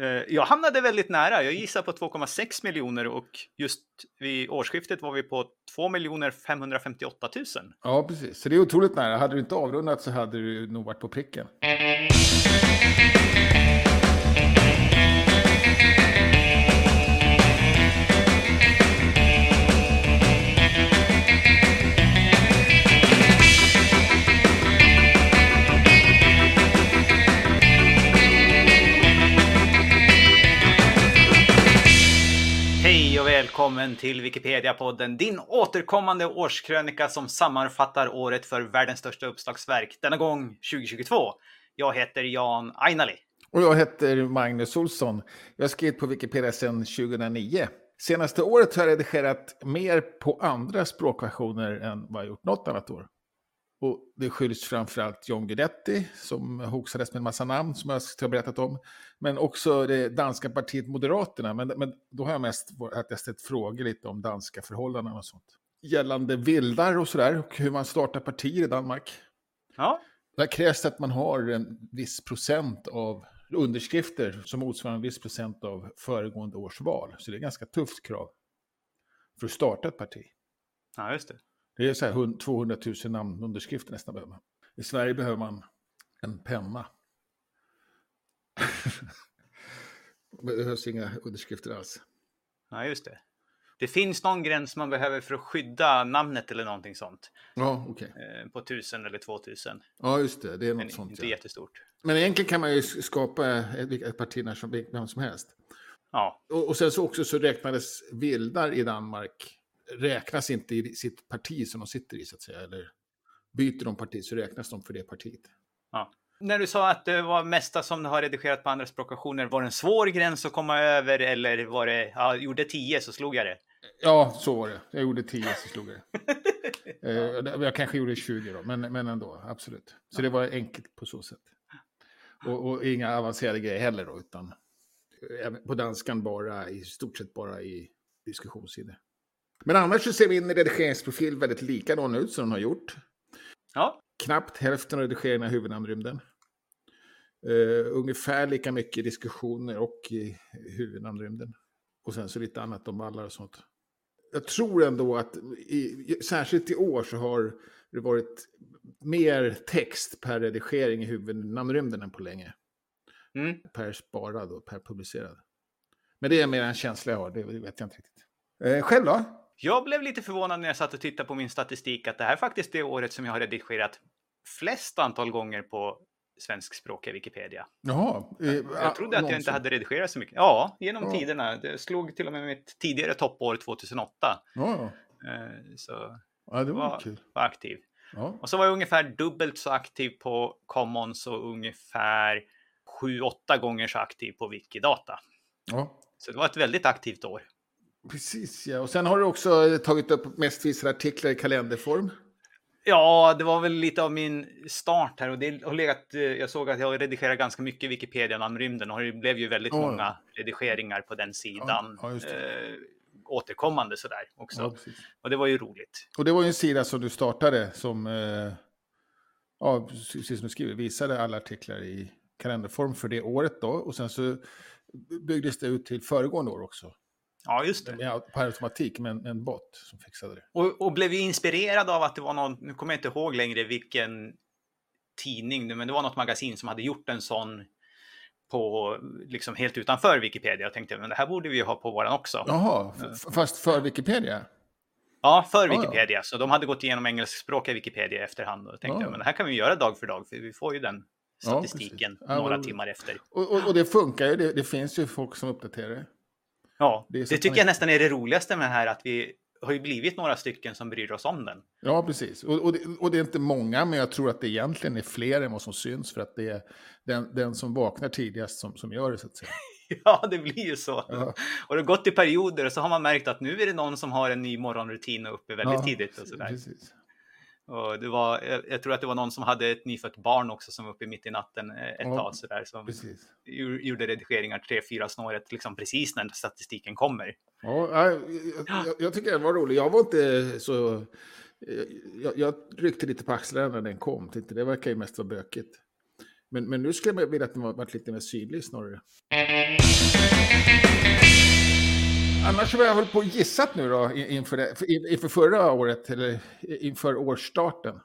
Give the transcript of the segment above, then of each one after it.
Eh, jag hamnade väldigt nära. Jag gissar på 2,6 miljoner och just vid årsskiftet var vi på 2 558 000. Ja, precis. Så det är otroligt nära. Hade du inte avrundat så hade du nog varit på pricken. Välkommen till Wikipedia-podden, din återkommande årskrönika som sammanfattar året för världens största uppslagsverk, denna gång 2022. Jag heter Jan Ainali. Och jag heter Magnus Olsson. Jag har skrivit på Wikipedia sedan 2009. Senaste året har jag redigerat mer på andra språkversioner än vad jag gjort något annat år. Och det skylls framförallt John Guidetti som hoxades med en massa namn som jag har berättat om. Men också det danska partiet Moderaterna. Men, men då har jag mest att jag ställt frågor lite om danska förhållanden och sånt. Gällande vildar och sådär och hur man startar partier i Danmark. Ja, Där krävs det att man har en viss procent av underskrifter som motsvarar en viss procent av föregående års val. Så det är ett ganska tufft krav för att starta ett parti. ja just det. Det är så här hund- 200 000 namnunderskrifter nästan behöver man. I Sverige behöver man en penna. det behövs inga underskrifter alls. Ja, just det. Det finns någon gräns man behöver för att skydda namnet eller någonting sånt. Ja, okej. eh, På 1000 eller 2000. Ja, just det. Det är något Men sånt. inte Ja. jättestort. Men egentligen kan man ju skapa ett, ett parti när som, vem som helst. Ja, Och, och sen så också så räknades vildar i Danmark, räknas inte i sitt parti som de sitter i så att säga. Eller byter de parti så räknas de för det partiet. ja. När du sa att det var mesta som du har redigerat på andra språkversioner, var det en svår gräns att komma över eller var det, ja, gjorde 10 så slog jag det? Ja, så var det. Jag gjorde 10 så slog jag det. Eh, jag kanske gjorde 20 då, men, men ändå, absolut. Så det var enkelt på så sätt. Och, och inga avancerade grejer heller då, utan även på danskan bara, i stort sett bara i diskussionssidor. Men annars så ser min redigeringsprofil väldigt likadan ut som den har gjort. Ja, Knappt hälften av redigeringen av huvudnamnrymden. Uh, ungefär lika mycket diskussioner och i huvudnamnrymden. Och sen så lite annat om vallar och sånt. Jag tror ändå att, i, särskilt i år så har det varit mer text per redigering i huvudnamnrymden än på länge. mm. Per sparad och per publicerad. Men det är mer en känsla jag har, det vet jag inte riktigt. Eh, själv då? Jag blev lite förvånad när jag satt och tittade på min statistik att det här är faktiskt det året som jag har redigerat flest antal gånger på svenskspråkiga Wikipedia. Jaha. eh, Jag trodde att jag inte hade redigerat så mycket. Ja, genom Ja. tiderna. Det slog till och med mitt tidigare toppår 2008. Ja, Eh, Så ja, det var var, kul. var aktiv. Ja. Och så var jag ungefär dubbelt så aktiv på Commons och ungefär 7-8 gånger så aktiv på Wikidata. ja. Så det var ett väldigt aktivt år. Precis, ja. Och sen har du också tagit upp mest visade artiklar i kalenderform. Ja, det var väl lite av min start här och det har legat. eh, Jag såg att jag redigerar ganska mycket Wikipedia namnrymden och det blev ju väldigt Ja. många redigeringar på den sidan. Ja, just eh, återkommande sådär också. Och det var ju roligt. Och det var ju en sida som du startade som, eh, ja, precis som du skriver, visade alla artiklar i kalenderform för det året då. Och sen så byggdes det ut till föregående år också. Ja, just det. Ja, på automatik med en, bot som fixade det. Och, och blev ju inspirerad av att det var någon, nu kommer jag inte ihåg längre vilken tidning, nu, men det var något magasin som hade gjort en sån på, liksom helt utanför Wikipedia. Jag tänkte, men det här borde vi ju ha på våran också. Jaha, f- fast för Wikipedia? Ja, för ja. Wikipedia. Så de hade gått igenom engelskspråkiga Wikipedia i efterhand och tänkte, Ja. men det här kan vi göra dag för dag, för vi får ju den statistiken. Ja, några timmar efter. Och, och, och det funkar ju, det, det finns ju folk som uppdaterar det. Ja, Det det, tycker jag nästan är det roligaste med det här, att vi har ju blivit några stycken som bryr oss om den. Ja, precis. Och, och, det, och det är inte många, men jag tror att det egentligen är fler än vad som syns, för att det är den, den som vaknar tidigast som, som gör det, så att säga. Ja, det blir ju så. Ja. Och det har gått i perioder och så har man märkt att nu är det någon som har en ny morgonrutin och uppe väldigt Ja, tidigt och sådär. Precis. Och det var, jag, jag tror att det var någon som hade ett nyfött barn också som var uppe mitt i natten eh, ett Ja, tag sådär som precis. gjo- gjorde redigeringar tre, fyra snåret liksom precis när statistiken kommer. Ja, jag, jag, jag tycker den var rolig. Jag var inte så... Jag, jag ryckte lite på axlarna när den kom. Tänkte, det verkar ju mest vara bökigt. Men, men nu skulle jag vilja att den var, varit lite mer sydlig snarare. Annars har jag hållit på och gissat nu då inför, det, inför förra året, eller inför årsstarten.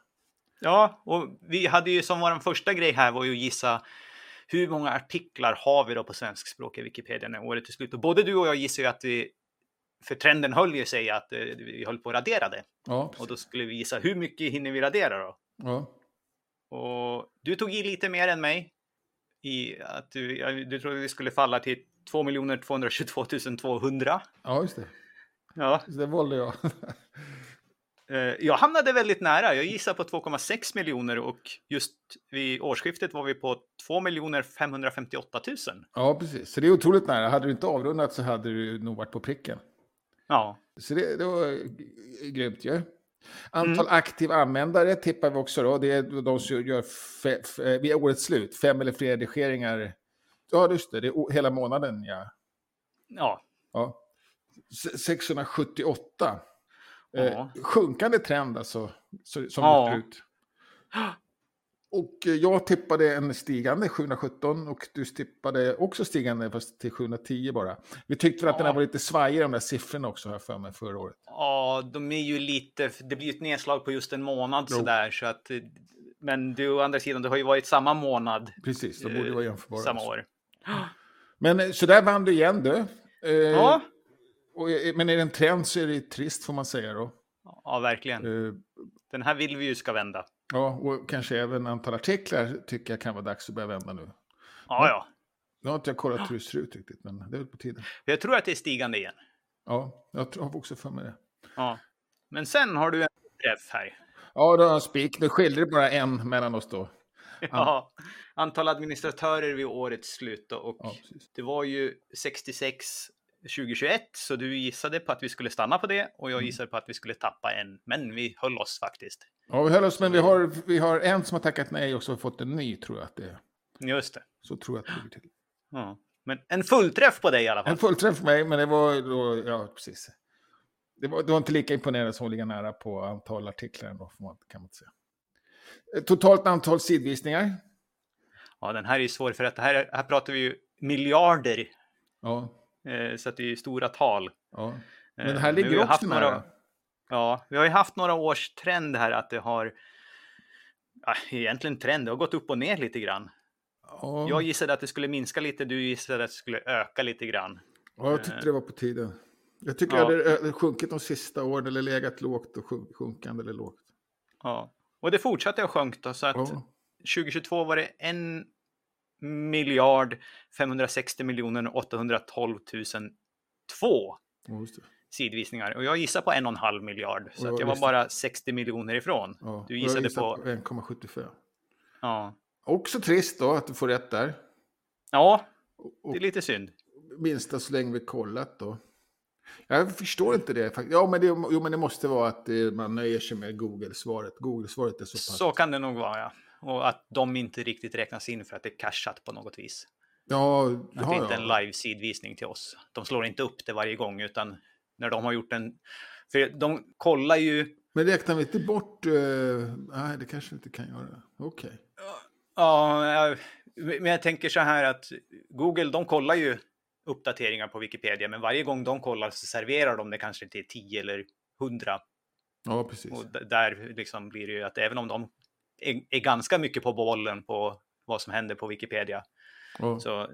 Ja, och vi hade ju som vår första grej här var ju att gissa hur många artiklar har vi då på svenskspråkiga Wikipedia när året är slut? Och både du och jag gissar ju att vi, för trenden höll ju sig att eh, vi höll på att radera det. Ja, och då skulle vi gissa hur mycket hinner vi radera då? Ja. Och du tog i lite mer än mig. I att du, du trodde vi skulle falla till 2 222 200. Ja, just det. Ja. Så det valde jag. Eh, jag hamnade väldigt nära. Jag gissar på 2,6 miljoner och just vid årsskiftet var vi på 2 558 000. Ja, precis. Så det är otroligt nära. Hade du inte avrundat så hade du nog varit på pricken. Ja. Så det, det var grymt ju. Ja. Antal mm. aktiva användare tippar vi också då. Det är de som gör fe, fe, vid årets slut fem eller fler redigeringar. Ja, just det. Det är hela månaden, ja. Ja. ja. 678. Eh, sjunkande trend alltså, som ja. det ut. Och eh, jag tippade en stigande 717 och du tippade också stigande fast till 710 bara. Vi tyckte ja. att den här var lite svajig de där siffrorna också här för mig förra året. Ja, de är ju lite, det blir ett nedslag på just en månad jo. sådär så att men du å andra sidan, det har ju varit samma månad. Precis, de borde vara eh, jämförbara. Samma år. Men eh, så där vann du igen du. Eh, ja. Och, men är det en trend så är det trist får man säga då. Ja, verkligen. Uh, Den här vill vi ju ska vända. Ja, och kanske även antal artiklar tycker jag kan vara dags att börja vända nu. Ja, ja. Nu har inte jag kollat hur det ser ut riktigt, men det är väl på tiden. Jag tror att det är stigande igen. Ja, jag har också för mig det. Ja. Men sen har du en träff här. Ja, då har jag spik. Nu skiljer det bara en mellan oss då. Ja, antal administratörer vid årets slut då, och ja, det var ju 66 2021, så du gissade på att vi skulle stanna på det och jag mm. gissade på att vi skulle tappa en, men vi höll oss faktiskt. Ja, vi höll oss, men vi har, vi har en som har tackat nej och så fått en ny, tror jag att det är. Just det. Så tror jag att det ligger till. Ja. Men en fullträff på dig i alla fall. En fullträff på mig, men det var då, ja precis. Det var, det var inte lika imponerande som att ligga nära på antal artiklar ändå, kan man inte säga. Eh, totalt antal sidvisningar? Ja, den här är svår för att här, här pratar vi ju miljarder. Ja. Eh, så att det är stora tal. Ja. Men det här eh, ligger Men också nära. Några, ja, vi har ju haft några års trend här att det har, ja, egentligen trend, det har gått upp och ner lite grann. Ja. Jag gissade att det skulle minska lite, du gissade att det skulle öka lite grann. Ja, jag tyckte det var på tiden. Jag tycker ja. att det sjunkit de sista åren, eller legat lågt och sjunkande eller lågt. Ja, och det fortsatte att sjunka då, så att ja. 2022 var det en miljard 560 miljoner 812 002 sidvisningar. Och jag gissar på en och en halv miljard. Så jag, jag var bara 60 miljoner ifrån. Ja, du gissade på... 1,75. Ja. Också trist då att du får rätt där. Ja, det är lite synd. Minsta så länge vi kollat då. Jag förstår inte det. Ja, men det, jo, men det måste vara att man nöjer sig med Google-svaret. Google-svaret är så pass... Så kan det nog vara, ja. Och att de inte riktigt räknas in för att det är cashat på något vis. Ja, att det är inte en live-sidvisning till oss. De slår inte upp det varje gång, utan när de har gjort en... För de kollar ju... Men räknar vi inte bort... Uh... Nej, det kanske vi inte kan göra. Okej. Okay. Ja, men jag tänker så här att Google, de kollar ju uppdateringar på Wikipedia, men varje gång de kollar så serverar de det kanske till 10 eller 100. Ja, precis. Och där liksom blir det ju att även om de är, är ganska mycket på bollen på vad som händer på Wikipedia. Oh. Så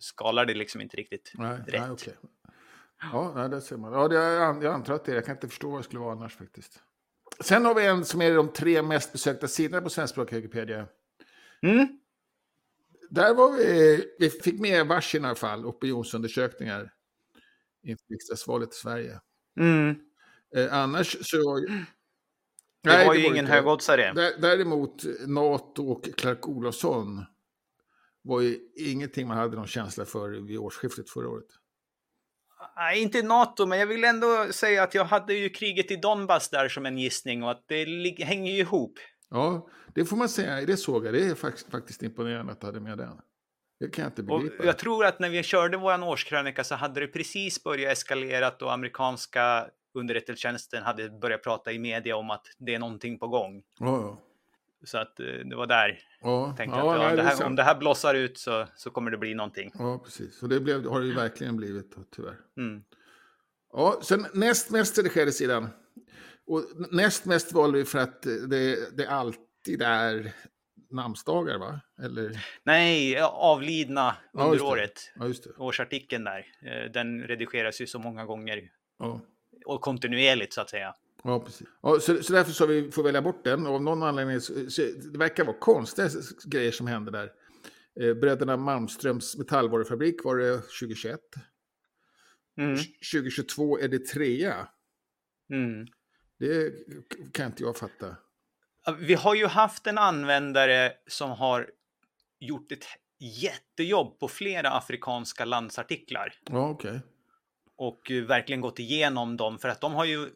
skalar det liksom inte riktigt nej, rätt. Nej, okay. Ja, nej, det ser man. Ja, det, jag, jag antar att det är. Jag kan inte förstå vad det skulle vara annars faktiskt. Sen har vi en som är de tre mest besökta sidorna på svenskspråkiga Wikipedia. Mm. Där var vi, vi fick med varsin i alla fall, opinionsundersökningar inför riksdagsvalet i Sverige. Mm. Eh, annars så det Nej, var ju det var ingen högoddsare. Däremot Nato och Clark Olofsson var ju ingenting man hade någon känsla för vid årsskiftet förra året. Nej, inte Nato, men jag vill ändå säga att jag hade ju kriget i Donbass där som en gissning och att det hänger ju ihop. Ja, det får man säga. Det såg jag. Det är faktiskt imponerande att du hade med den. Det kan jag inte begripa. Och jag tror att när vi körde vår årskrönika så hade det precis börjat eskalera och amerikanska underrättelsetjänsten hade börjat prata i media om att det är någonting på gång. Ja, ja. Så att eh, det var där Ja, tänkte ja, att nej, det det är här, om det här blossar ut så, så kommer det bli någonting. Ja, precis. Och det blev, har det ju verkligen blivit, tyvärr. Mm. Ja, sen näst mest redigerade sidan. Och näst mest valde vi för att det, det alltid är namnsdagar, va? Eller? Nej, avlidna Ja, under det. året. Ja. Årsartikeln där, eh, den redigeras ju så många gånger Ja, och kontinuerligt så att säga. ja precis. Ja, så, så därför så vi får välja bort den. Och av någon anledning, så, så, det verkar vara konstiga grejer som händer där. Eh, Bröderna Malmströms metallvarufabrik var det 2021. Mm. 2022 är det trea. Mm. Det kan inte jag fatta. Vi har ju haft en användare som har gjort ett jättejobb på flera afrikanska landsartiklar Ja, okej. och verkligen gått igenom dem för att de har ju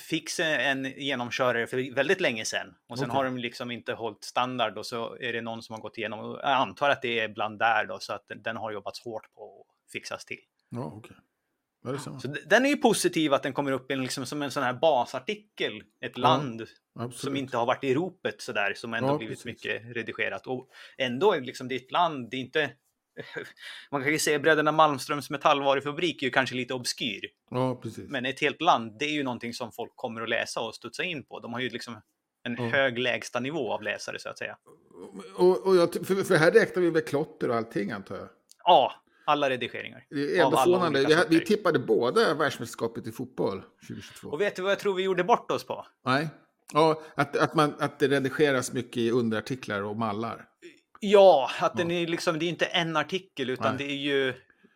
fixat en genomkörare för väldigt länge sedan och sen Okej. har de liksom inte hållit standard och så är det någon som har gått igenom och jag antar att det är bland där då så att den har jobbats hårt på att fixas till. Ja, okej. Ja. Så den är ju positiv att den kommer upp en, liksom, som en sån här basartikel, ett land Absolut. som inte har varit i ropet sådär, som ändå Ja, blivit precis. mycket redigerat. Och ändå är det liksom det ett land, det är inte... Man kan ju säga Bröderna Malmströms metallvarufabrik är ju kanske lite obskyr, Ja, precis. men ett helt land, det är ju någonting som folk kommer att läsa och studsa in på. De har ju liksom en Ja. hög lägsta nivå av läsare så att säga. Och, och jag, för, för här räknar vi med klotter och allting antar jag. Ja, alla redigeringar. Det är förvånande. olika Vi, tippade båda världsmästerskapet i fotboll 2022. Och vet du vad jag tror vi gjorde bort oss på? Nej. Ja, att, att, man, att det redigeras mycket i underartiklar och mallar. Ja, att den är liksom, det är inte en artikel utan Nej. det är ju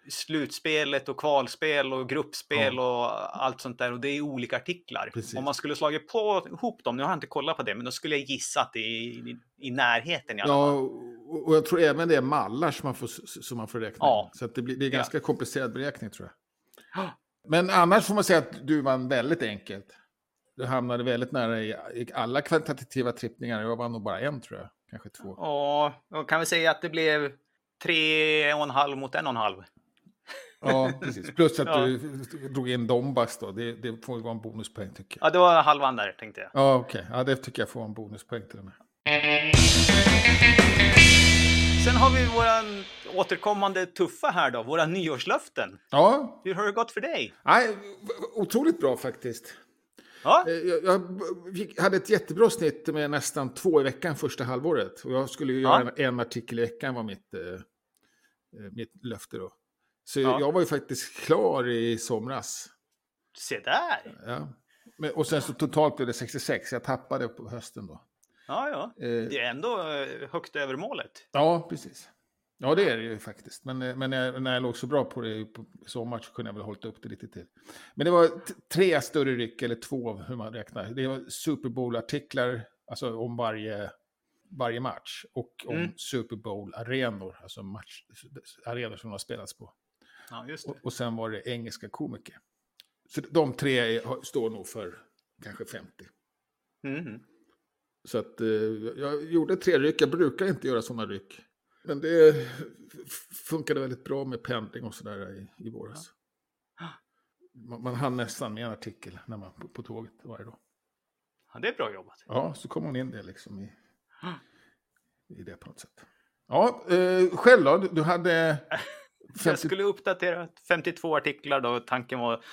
slutspelet och kvalspel och gruppspel och allt sånt där och det är olika artiklar. Precis. Om man skulle slagit på ihop dem, nu har jag inte kollat på det, men då skulle jag gissa att det är i, i närheten i alla Ja, fall. och och jag tror även det är mallar som man får, som man får räkna. Ja. Så det, blir, det är Ja. ganska komplicerad beräkning tror jag. Ja. Men annars får man säga att du vann väldigt enkelt. Du hamnade väldigt nära i, i alla kvantitativa trippningar. Jag vann nog bara en tror jag. Kanske två. Ja, och kan vi säga att det blev tre och en halv mot en och en halv. Ja, precis. Plus att Ja. du drog in Dombas då. Det, det får vara en bonuspoäng tycker jag. Ja, det var halvan där tänkte jag. Ja, okej. Ja, det tycker jag får vara en bonuspoäng till och med. Sen har vi våran återkommande tuffa här då, våra nyårslöften. Ja, Hur har det gått för dig? nej, otroligt bra faktiskt. Ja, Eh, Jag, jag hade ett jättebra snitt med nästan två i veckan första halvåret. Och jag skulle ju Ja. göra en, en artikel i veckan var mitt, eh, eh, mitt löfte då. Så Ja. jag var ju faktiskt klar i somras. se där. Ja. Men, och sen så totalt blev det 66, jag tappade på hösten då. Ja, ja. Eh, Det är ändå eh, högt över målet. ja, precis. Ja, det är det ju faktiskt. Men, eh, men när, jag, när jag låg så bra på det på sommar så kunde jag väl hållit upp det lite till. Men det var tre större ryck, eller två hur man räknar. Det var Super Bowl-artiklar, alltså om varje, varje match. Och om Mm. Super Bowl-arenor, alltså match, arenor som har spelats på. Ja. Och, och sen var det engelska komiker. Så de tre är, står nog för kanske 50. Mhm. Så att eh, jag gjorde tre ryck, jag brukar inte göra sådana ryck. Men det funkade väldigt bra med pendling och sådär i, i våras. Man, man hann nästan med en artikel när man på, på tåget varje dag. Ja, det är bra jobbat. Ja, så kom man in det liksom i, i det på något sätt. Ja, eh, själv då? Du- hade... Jag 50... skulle uppdatera 52 artiklar då. Tanken var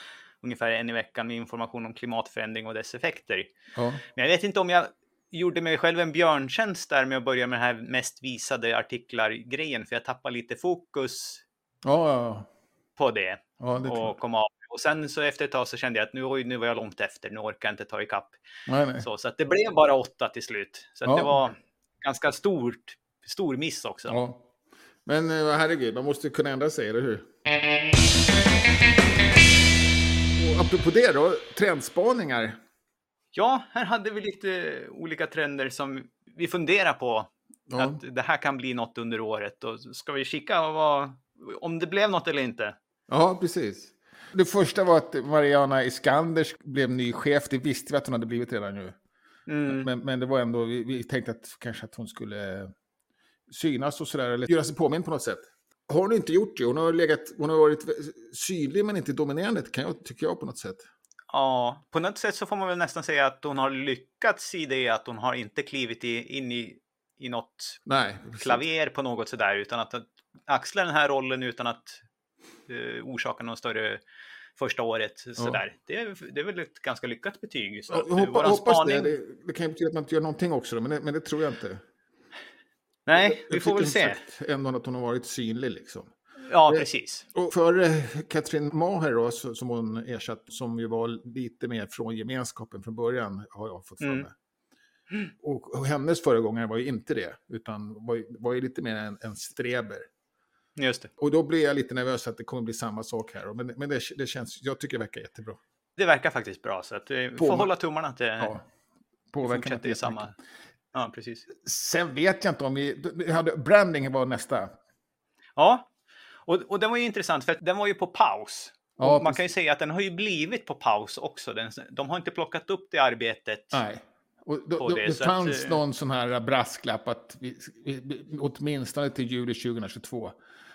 ungefär en i veckan med information om klimatförändring och dess effekter. Ja, Men jag vet inte om jag gjorde mig själv en björntjänst där med att börja med den här mest visade artiklar-grejen, för jag tappade lite fokus ja, ja, på det det och kom av. Och sen så efter ett tag så kände jag att nu, nu var jag långt efter, nu orkar jag inte ta ikapp. Nej, nej. Så, så att det blev bara åtta till slut. Så det var ganska stort, stor miss också. Men eh, herregud, man måste kunna ändra sig, eller hur? Och apropå det då, trendspaningar. Ja, här hade vi lite olika trender som vi funderar på. Ja. Att det här kan bli något under året. Och ska vi kika vad, om det blev något eller inte? Ja, precis. Det första var att Mariana Iskanders blev ny chef. Det visste vi att hon hade blivit redan nu. Mm. Men, men det var ändå, vi, vi tänkte att kanske att hon skulle synas och sådär, eller göra sig påminn på något sätt. Har hon inte gjort det? Hon har, legat, hon har varit synlig men inte dominerande, kan jag, tycker jag på något sätt. Ja, på något sätt så får man väl nästan säga att hon har lyckats i det att hon har inte klivit i, in i, i något Nej, klaver på något sådär utan att axla den här rollen utan att uh, orsaka någon större första året. Sådär. Det, är, det är väl ett ganska lyckat betyg. Så ja, hoppa, hoppas spaning... det. det. det. kan ju betyda att man inte gör någonting också, men, det, men det tror jag inte. Nej, jag, vi får väl se. Ändå att hon har varit synlig liksom. Ja, precis. Och för Katrin Maher då, som hon ersatt, som ju var lite mer från gemenskapen från början, har jag fått för mm. Och, och, hennes föregångare var ju inte det, utan var, var ju lite mer en, en streber. Just det. Och då blir jag lite nervös att det kommer bli samma sak här. Men, men det, det känns, jag tycker det verkar jättebra. Det verkar faktiskt bra, så att vi eh, får hålla tummarna att det ja, fortsätter i samma... Ja, precis. Sen vet jag inte om vi... vi hade, branding var nästa. Ja, och, och den var ju intressant för den var ju på paus. Ja, man kan ju säga att den har ju blivit på paus också. Den, de har inte plockat upp det arbetet. Nej. Och då, det, det fanns att, eh, någon sån här brasklapp att vi, åtminstone till juli 2022.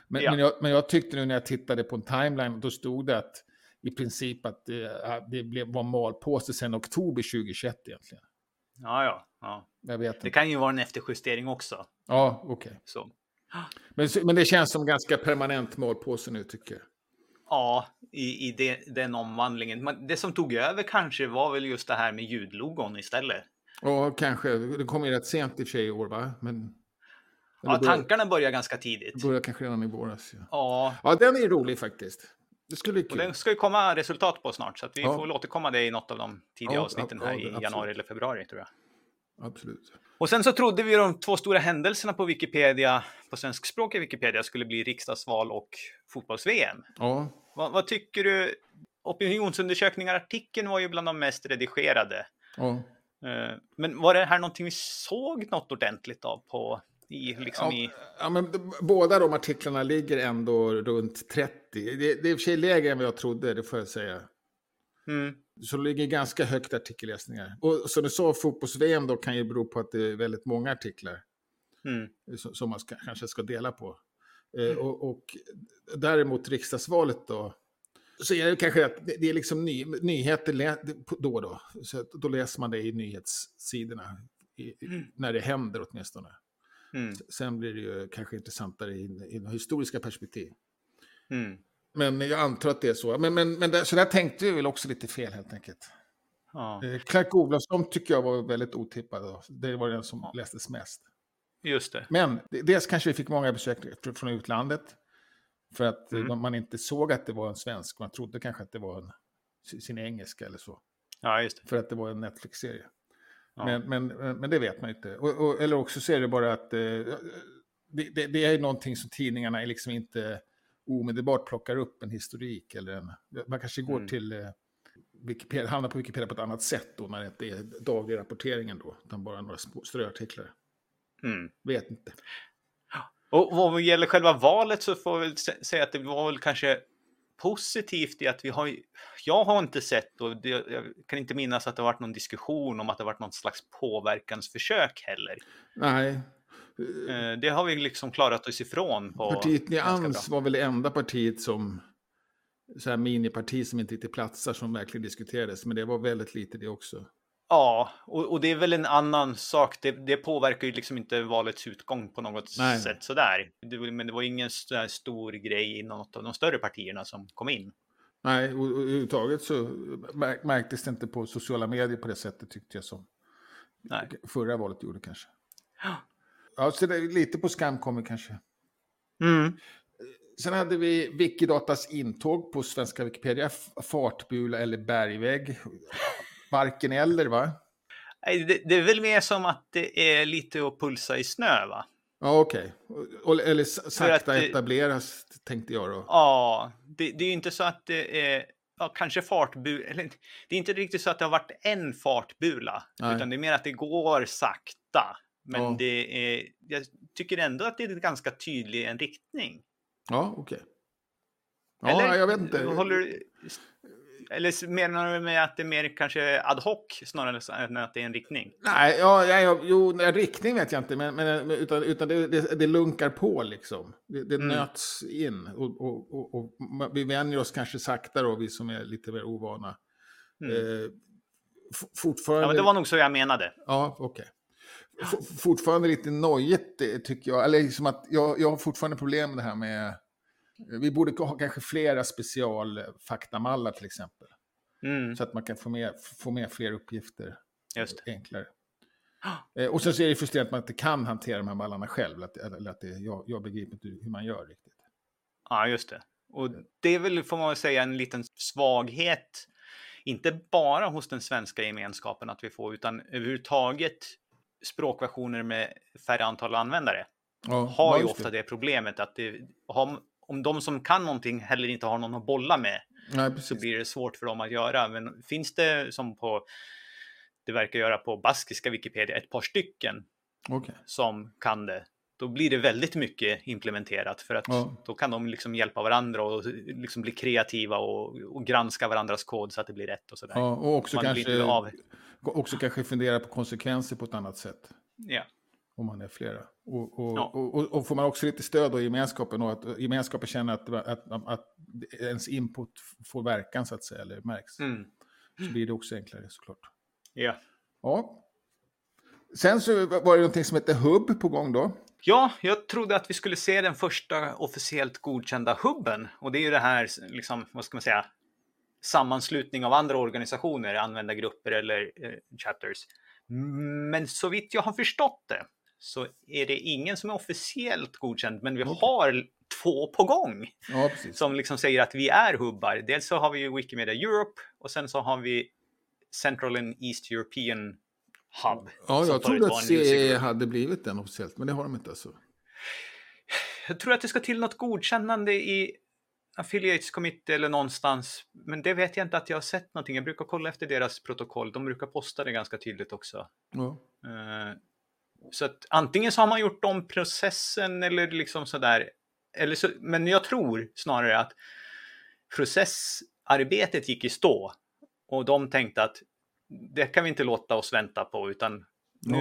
Men, ja. men, jag, men jag tyckte nu när jag tittade på en timeline, då stod det att i princip att det, det blev, var malpåse sedan oktober 2021 egentligen. Ja, ja. ja. Det kan ju vara en efterjustering också. Ja, okej. Okay. Men, men det känns som ganska permanent målpåse nu tycker jag. Ja, i, i det, den omvandlingen. Det som tog över kanske var väl just det här med ljudlogon istället. Ja, kanske. Det kom ju rätt sent i och för sig i år, va? Men... Ja, tankarna börjar ganska tidigt. Börjar kanske redan i våras. Ja. ja. Ja, den är rolig faktiskt. Det skulle bli kul. Och den ska ju komma resultat på snart, så vi ja. får väl återkomma det i något av de tidiga ja, avsnitten här i januari eller februari, tror jag. Absolut. Och sen så trodde vi de två stora händelserna på Wikipedia, på svenskspråkiga Wikipedia, skulle bli riksdagsval och fotbolls-VM. Ja. Vad, vad, tycker du? Opinionsundersökningar-artikeln var ju bland de mest redigerade. Ja. Eh, men var det här någonting vi såg något ordentligt av på i, liksom ja, i... ja, men båda de artiklarna ligger ändå runt 30. Det, det är i och för sig lägre än vad jag trodde, det får jag säga. Mm. Så det ligger ganska högt artikelläsningar. Och som du sa, fotbolls-VM då kan ju bero på att det är väldigt många artiklar. Mm. Som man ska, kanske ska dela på. Eh, mm. och, och, däremot riksdagsvalet då. Så är det kanske att det är liksom ny, nyheter då och då. Så då läser man det i nyhetssidorna. I, mm. När det händer åtminstone. Mm. Sen blir det ju kanske intressantare i, i historiska perspektiv. Men jag antar att det är så. Men, men, men det, så där tänkte vi väl också lite fel helt enkelt. Ja. Eh, Clark Olofsson tycker jag var väldigt otippad. Det var den som ja. lästes mest. Just det. Men dels kanske vi fick många besök från utlandet. För att eh, mm. man inte såg att det var en svensk. Man trodde kanske att det var en, sin engelska eller så. Ja, just det. För att det var en Netflix-serie. Ja. Men, men, men det vet man inte. Och, och, eller också så är det bara att eh, det, det, det, är någonting som tidningarna är liksom inte omedelbart plockar upp en historik. Eller en, man kanske går mm. till eh, Wikipedia, hamnar på Wikipedia på ett annat sätt då när det inte är daglig rapporteringen då, utan bara några ströartiklar. Mm. Vet inte. Och vad gäller själva valet så får vi säga att det var väl kanske positivt i att vi har, jag har inte sett och det, jag kan inte minnas att det har varit någon diskussion om att det har varit någon slags påverkansförsök heller. Nej, det har vi liksom klarat oss ifrån. På partiet Nyans var väl det enda partiet som, så här miniparti som inte riktigt platsar som verkligen diskuterades, men det var väldigt lite det också. Ja, och, och det är väl en annan sak. Det, det, påverkar ju liksom inte valets utgång på något Nej. sätt sådär. Det, men det var ingen stor grej i något av de större partierna som kom in. Nej, och, och överhuvudtaget så märktes det inte på sociala medier på det sättet tyckte jag som Nej. förra valet gjorde kanske. Ja. Ja, så det är lite på skam kommer kanske. Mm. Sen hade vi Wikidatas intåg på svenska Wikipedia. Fartbula eller bergvägg. Varken eller va? Det, det är väl mer som att det är lite att pulsa i snö va? Ja, okej. Okay. Eller sakta det, etableras tänkte jag då. Ja, det, det är ju inte så att det är ja, kanske fartbula. Det är inte riktigt så att det har varit en fartbula. Nej. Utan det är mer att det går sakta. Men ja. det är, jag tycker ändå att det är ganska tydlig en riktning. Ja, okej. Okay. Ja, eller, jag vet inte. Håller, eller menar du med att det är mer kanske ad hoc snarare än att det är en riktning? Nej, ja, ja, jo, riktning vet jag inte, men, men utan, utan det, det, det lunkar på liksom. Det, det mm. nöts in och, och, och, och, vi vänjer oss kanske sakta då, vi som är lite mer ovana. Mm. Eh, fortfarande... Ja, men det var nog så jag menade. Ja, okej. F- Fortfarande lite nojigt eh, tycker jag. Eller liksom att jag, jag har fortfarande problem med det här med... Vi borde ha kanske flera specialfaktamallar till exempel. Mm. Så att man kan få med, få med fler uppgifter Just det. enklare. Eh, Och sen så är det frustrerande att man inte kan hantera de här mallarna själv. Att, eller att det, jag, jag begriper inte hur man gör riktigt. Ja, just det. Och det är väl, får man väl säga, en liten svaghet. Inte bara hos den svenska gemenskapen att vi får, utan överhuvudtaget språkversioner med färre antal användare Ja, har ju ofta det. det problemet att det, om, om de som kan någonting heller inte har någon att bolla med Nej, så blir det svårt för dem att göra. Men finns det som på det verkar göra på baskiska Wikipedia ett par stycken Okej. som kan det, då blir det väldigt mycket implementerat för att Ja. då kan de liksom hjälpa varandra och liksom bli kreativa och, och granska varandras kod så att det blir rätt och sådär. Ja, och också Man kanske, av. också kanske fundera på konsekvenser på ett annat sätt. Ja. Om man är flera. Och, och, Ja. och, och, får man också lite stöd av gemenskapen och att gemenskapen känner att, att, att, att ens input får verkan så att säga, eller märks. Mm. Så blir det också enklare såklart. ja. Ja. Sen så var det någonting som hette Hub på gång då. Ja, jag trodde att vi skulle se den första officiellt godkända hubben. Och det är ju det här, liksom, vad ska man säga, sammanslutning av andra organisationer, användargrupper eller eh, chapters. Men så vitt jag har förstått det så är det ingen som är officiellt godkänd, men vi Okej. har två på gång Ja, som liksom säger att vi är hubbar. Dels så har vi Wikimedia Europe och sen så har vi Central and East European Hub. Ja, jag trodde att en music CE group. hade blivit den officiellt, men det har de inte alltså. Jag tror att det ska till något godkännande i Affiliates Committee eller någonstans. Men det vet jag inte att jag har sett någonting. Jag brukar kolla efter deras protokoll. De brukar posta det ganska tydligt också. Ja. Eh, Så att antingen så har man gjort om processen eller liksom sådär. Eller så, men jag tror snarare att processarbetet gick i stå. Och de tänkte att det kan vi inte låta oss vänta på utan nu,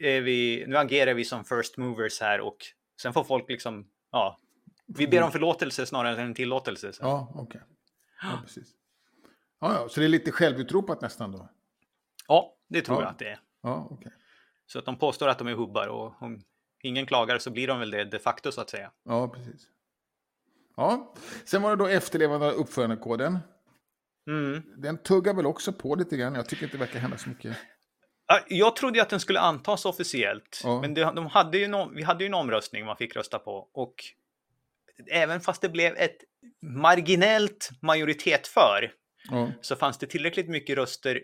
är vi, nu agerar vi som first movers här och sen får folk liksom, ja, vi ber om förlåtelse snarare än tillåtelse. Så. Ja, okej. Ja, precis. Ja, ja, så det är lite självutropat nästan då? Ja, det tror Ja. jag att det är. Ja, okej. Så att de påstår att de är hubbar och om ingen klagar så blir de väl det de facto så att säga. Ja, precis. Ja, sen var det då efterlevande av uppförandekoden. Mm. Den tuggar väl också på lite grann. Jag tycker inte det verkar hända så mycket. Ja, Jag trodde att den skulle antas officiellt, Ja. men det, de hade ju no, vi hade ju en omröstning man fick rösta på och även fast det blev ett marginellt majoritet för Ja, så fanns det tillräckligt mycket röster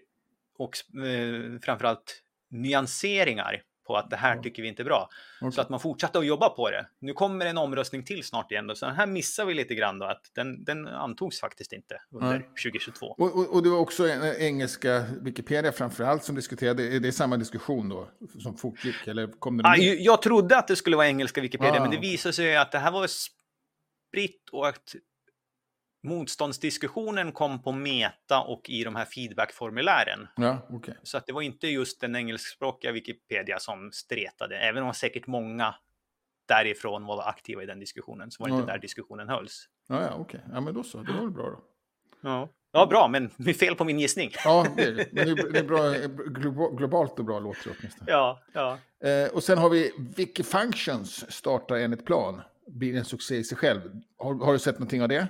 och eh, framförallt nyanseringar på att det här tycker vi inte är bra. okej. Så att man fortsatte att jobba på det. Nu kommer en omröstning till snart igen. Då. Så den här missar vi lite grann då, att den, den antogs faktiskt inte under Nej. 2022. och, och, och det var också en engelska Wikipedia framför allt som diskuterade. Är det samma diskussion då som fortgick? Eller kom det Ah, ju- jag trodde att det skulle vara engelska Wikipedia, Ah, men det visade sig att det här var spritt och att motståndsdiskussionen kom på Meta och i de här feedbackformulären. Ja, okej. Så att det var inte just den engelskspråkiga Wikipedia som stretade, även om säkert många därifrån var aktiva i den diskussionen, så var det inte Ja. där diskussionen hölls. Ja, ja, okej. Ja, men då så. Det var väl bra då. Ja. ja, bra, men fel på min gissning. Ja, det är. Men det är, bra, globa- globalt och bra låter det åtminstone. Ja, ja. Eh, och sen har vi Wikifunctions startar enligt plan. Blir en succé i sig själv. Har, har du sett någonting av det?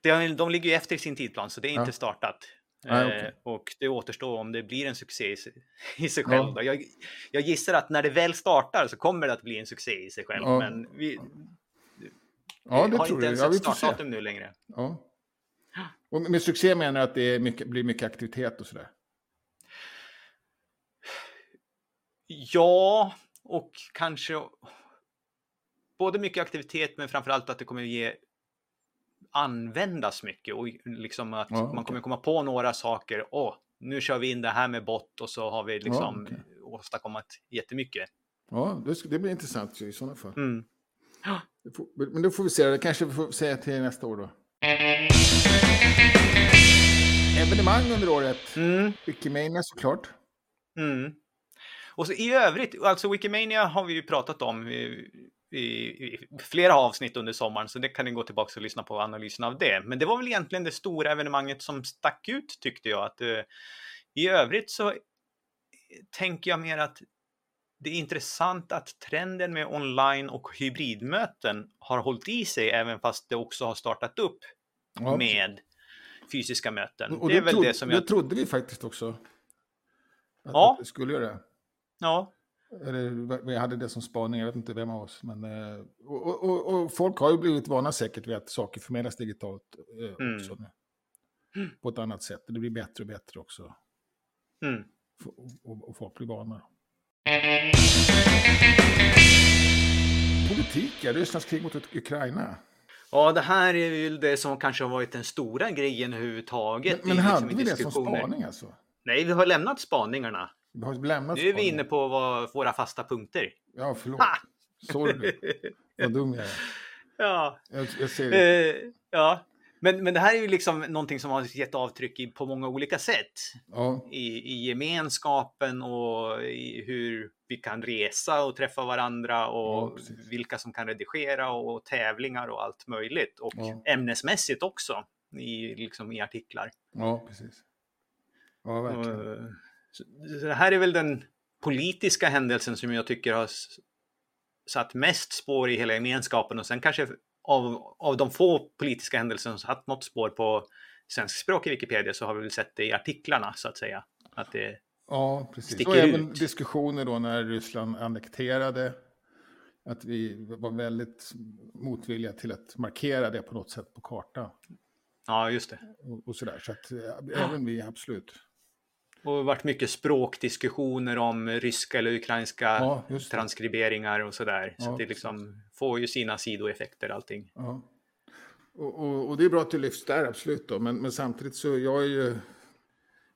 Det, de ligger ju efter i sin tidplan, så det är inte Ja. startat. Nej, Eh, okej. och det återstår om det blir en succé i sig, Ja. själv. då. Jag, jag gissar att när det väl startar så kommer det att bli en succé i sig själv. Ja. Men vi, Ja, vi det har tror inte ens Ja, ett startdatum nu längre. Ja. Och med succé menar jag att det är mycket, blir mycket aktivitet och sådär. Ja, och kanske både mycket aktivitet men framförallt att det kommer ge användas mycket och liksom att Ja, man okej. kommer komma på några saker. Åh, nu kör vi in det här med bot och så har vi liksom okej. åstadkommit jättemycket. Ja, det, det blir intressant i sådana fall. Mm. Får, men då får vi se. Det kanske vi får säga till nästa år då. Evenemang under året. Mm. Wikimania såklart. Mm. Och så i övrigt, alltså Wikimania har vi ju pratat om. I, i, flera avsnitt under sommaren, så det kan ni gå tillbaka och lyssna på analysen av det. Men det var väl egentligen det stora evenemanget som stack ut tyckte jag. Att, uh, I övrigt så tänker jag mer att det är intressant att trenden med online och hybridmöten har hållit i sig även fast det också har startat upp ja. med fysiska möten. Och det, det är väl trodde, det som jag... Det trodde vi faktiskt också. Att ja. det skulle göra det. Ja. Eller, vi hade det som spaning, jag vet inte vem av oss. Men, eh, och, och, och folk har ju blivit vana säkert vid att saker förmedlas digitalt eh, mm. också. Mm. På ett annat sätt. Det blir bättre och bättre också. Mm. Och, och folk blir vana. Politik, ja, Rysslands krig mot Ukraina. Ja, det här är ju det som kanske har varit den stora grejen överhuvudtaget. Men, men hade liksom vi det som spaning alltså? Nej, vi har lämnat spaningarna. Vi har lämnat nu är vi inne på vad, våra fasta punkter. Ja, förlåt. Ha! Sorry. Vad dum jag är. Ja. Jag, jag ser det. Uh, ja, men, men det här är ju liksom någonting som har gett avtryck i, på många olika sätt. Ja. I, I gemenskapen och i hur vi kan resa och träffa varandra och ja, vilka som kan redigera och tävlingar och allt möjligt. Och ja. ämnesmässigt också i, liksom, i artiklar. Ja, precis. Ja, verkligen. Och, så, det här är väl den politiska händelsen som jag tycker har satt mest spår i hela gemenskapen och sen kanske av, av de få politiska händelser som satt något spår på svenskspråk i Wikipedia så har vi väl sett det i artiklarna så att säga. Att det ja, precis. Och även diskussioner då när Ryssland annekterade. Att vi var väldigt motvilliga till att markera det på något sätt på kartan. Ja, just det. Och, och sådär. Så att ja. även vi, absolut. Och det varit mycket språkdiskussioner om ryska eller ukrainska ja, transkriberingar och sådär. Så ja, det liksom får ju sina sidoeffekter allting. Ja. Och, och, och, det är bra att du lyfts där, absolut. Då. Men, men samtidigt så jag är ju...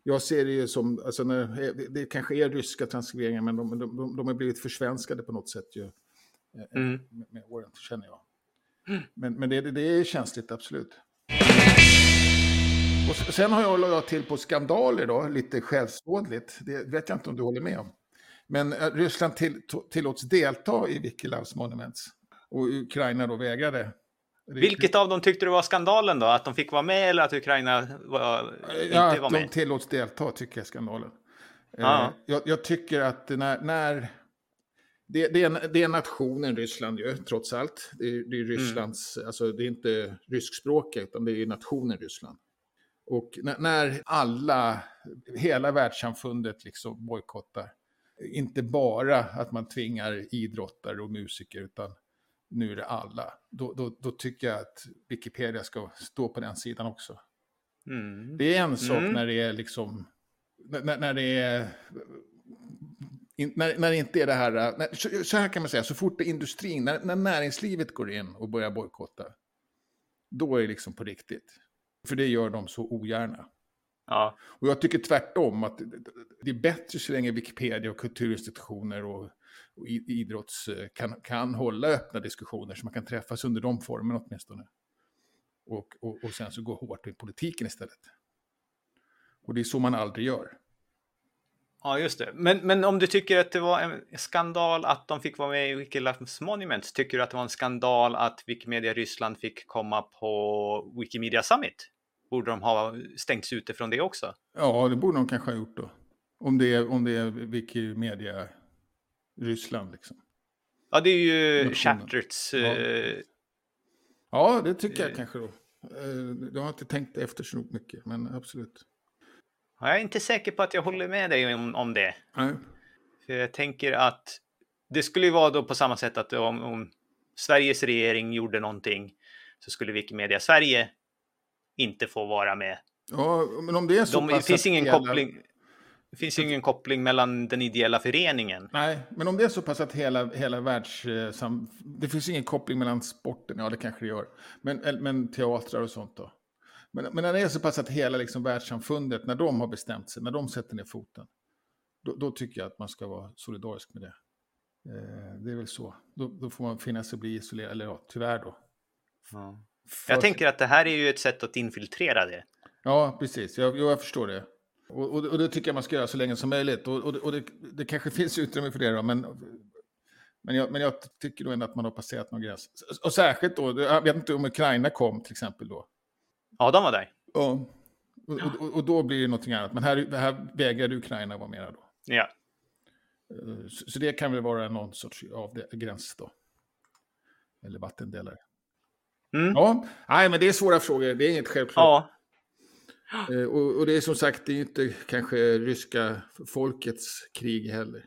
Jag ser det ju som, alltså när, det kanske är ryska transkriberingar men de, de, de, de har blivit försvenskade på något sätt ju. Eh, mm. Med, med åren, känner jag. Mm. Men, men det, det är känsligt, absolut. Och sen har jag lagt till på skandaler då, lite självsvådligt. Det vet jag inte om du håller med om. Men eh, Ryssland till, tillåts delta i Wikiloves Monuments. Och Ukraina då vägrade. Vilket av dem tyckte du var skandalen då? Att de fick vara med eller att Ukraina var, inte ja, var med? att de tillåts delta tycker jag är skandalen. Ah. Jag, jag, tycker att när... när det, det, är, det är nationen Ryssland ju, trots allt. Det är, det är mm. Rysslands, mm. alltså det är inte ryskspråkiga, utan det är nationen Ryssland. Och när alla, hela världssamfundet liksom bojkottar, inte bara att man tvingar idrottare och musiker, utan nu är det alla. Då, då, då tycker jag att Wikipedia ska stå på den sidan också. Mm. Det är en sak mm. när det är liksom, när, när det är, när, när det inte är det här, när, så här kan man säga, så fort det är industrin, när, när näringslivet går in och börjar bojkotta, då är det liksom på riktigt. För det gör de så ogärna. Ja. Och jag tycker tvärtom att det är bättre så länge Wikipedia och kulturinstitutioner och, och idrotts kan, kan hålla öppna diskussioner så man kan träffas under de formerna åtminstone. Och, och, och sen så gå hårt i politiken istället. Och det är så man aldrig gör. Ja, just det. Men, men om du tycker att det var en skandal att de fick vara med i Wikiloves Monuments, tycker du att det var en skandal att Wikimedia Ryssland fick komma på Wikimedia Summit? Borde de ha stängts ute från det också? Ja, det borde de kanske ha gjort då. Om det är, om det är Wikimedia Ryssland liksom. Ja, det är ju Chatterts... Ja. Eh, ja, det tycker jag eh, kanske då. Eh, jag har inte tänkt efter så mycket, men absolut. Jag är inte säker på att jag håller med dig om, om det. Nej. För jag tänker att det skulle ju vara då på samma sätt att om, om Sveriges regering gjorde någonting så skulle Wikimedia Sverige inte få vara med. Ja, men om det är så De, det finns ingen hela... koppling. Det finns ju ingen koppling mellan den ideella föreningen. Nej, men om det är så pass att hela, hela världs... Det finns ingen koppling mellan sporten, ja det kanske det gör. Men, men teatrar och sånt då? Men, men när det är så pass att hela liksom världssamfundet, när de har bestämt sig, när de sätter ner foten, då, då tycker jag att man ska vara solidarisk med det. Eh, det är väl så. Då, då, får man finna sig bli isolerad, eller ja, tyvärr då. Ja. Jag tänker att det här är ju ett sätt att infiltrera det. Ja, precis. Jag, jag förstår det. Och, och, och, det tycker jag man ska göra så länge som möjligt. Och, och, det, det, kanske finns utrymme för det då, men Men jag, men jag tycker nog ändå att man har passerat någon gräns. Och särskilt då, jag vet inte om Ukraina kom till exempel då. Ja, de var där. Och, och, och, då blir det någonting annat. Men här, här vägrade Ukraina vara mera då. Ja. Eh, Så, så det kan väl vara någon sorts av gräns då. Eller vattendelare. Mm. Ja, nej men det är svåra frågor. Det är inget självklart. Ja. Eh, Och, och det är som sagt, det är inte kanske ryska folkets krig heller.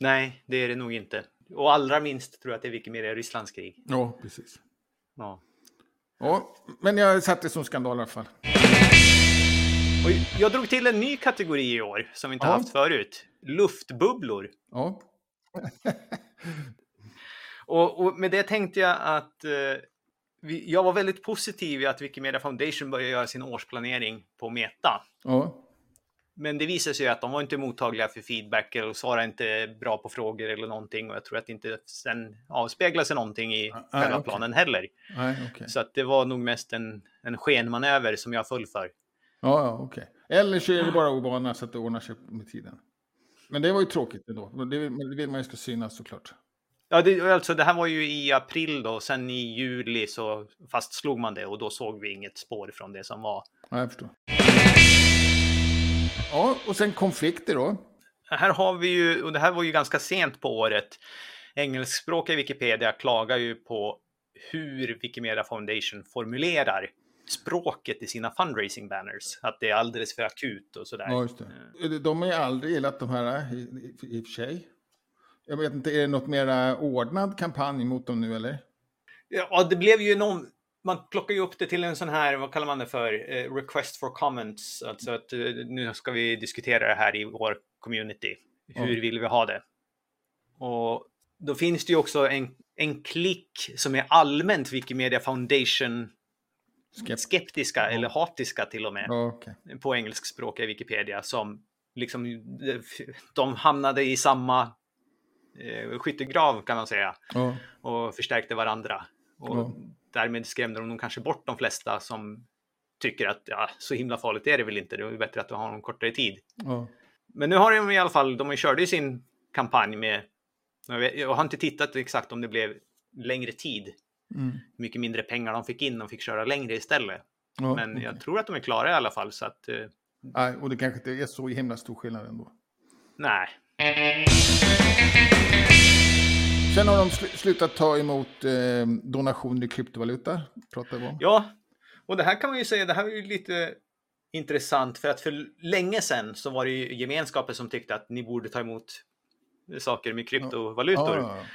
Nej, det är det nog inte. Och allra minst tror jag att det är mycket mer är Rysslands krig. Ja, precis. Ja. Ja, men jag satte det som skandal i alla fall. Och jag drog till en ny kategori i år som vi inte Ja. haft förut. Luftbubblor. Ja, Och, och med det tänkte jag att eh, jag var väldigt positiv i att Wikimedia Foundation började göra sin årsplanering på Meta. ja, Men det visade sig att de var inte mottagliga för feedback eller svarade inte bra på frågor eller någonting. Och jag tror att det inte sen avspeglar sig någonting i Nej, själva okej. planen heller. nej, okej. Så att det var nog mest en, en skenmanöver som jag föll för. Ja, ja, okej. Eller så är det bara ovana så att det ordnar sig med tiden. Men det var ju tråkigt ändå. Det, det vill man ju ska synas såklart. Ja, det, alltså, det här var ju i april då, sen i juli så fastslog man det och då såg vi inget spår från det som var. Ja, jag förstår. Ja, och sen konflikter då. Här har vi ju, och det här var ju ganska sent på året, engelskspråkiga Wikipedia klagar ju på hur Wikimedia Foundation formulerar språket i sina fundraising banners. Att det är alldeles för akut och sådär. Ja, just det. De har ju aldrig gillat de här i, i, i och för sig. Jag vet inte, är det något mera ordnad kampanj mot dem nu eller? Ja, det blev ju någon... Man plockar ju upp det till en sån här, vad kallar man det för, Eh, request for comments. Alltså att eh, nu ska vi diskutera det här i vår community. Hur Ja. vill vi ha det? Och då finns det ju också en, en klick som är allmänt Wikimedia Foundation Skept- skeptiska eller hatiska till och med okej. på engelskspråkiga Wikipedia som liksom de hamnade i samma eh, skyttegrav kan man säga Ja, och förstärkte varandra. Och Ja. därmed skrämde de nog kanske bort de flesta som tycker att ja, så himla farligt är det väl inte, det är bättre att du har en kortare tid. ja. Men nu har de i alla fall, de körde ju sin kampanj med, jag, har inte tittat exakt om det blev längre tid, Mm. mycket mindre pengar de fick in, de fick köra längre istället. ja Men okej. jag tror att de är klara i alla fall, så att eh, Nej, och det kanske inte är så himla stor skillnad ändå. nej. Sen har de sl- slutat ta emot eh, donationer i kryptovaluta. Pratar vi om. Ja, och det här kan man ju säga, det här är ju lite intressant för att för länge sedan så var det ju gemenskapen som tyckte att ni borde ta emot saker med kryptovalutor. Ja, ja,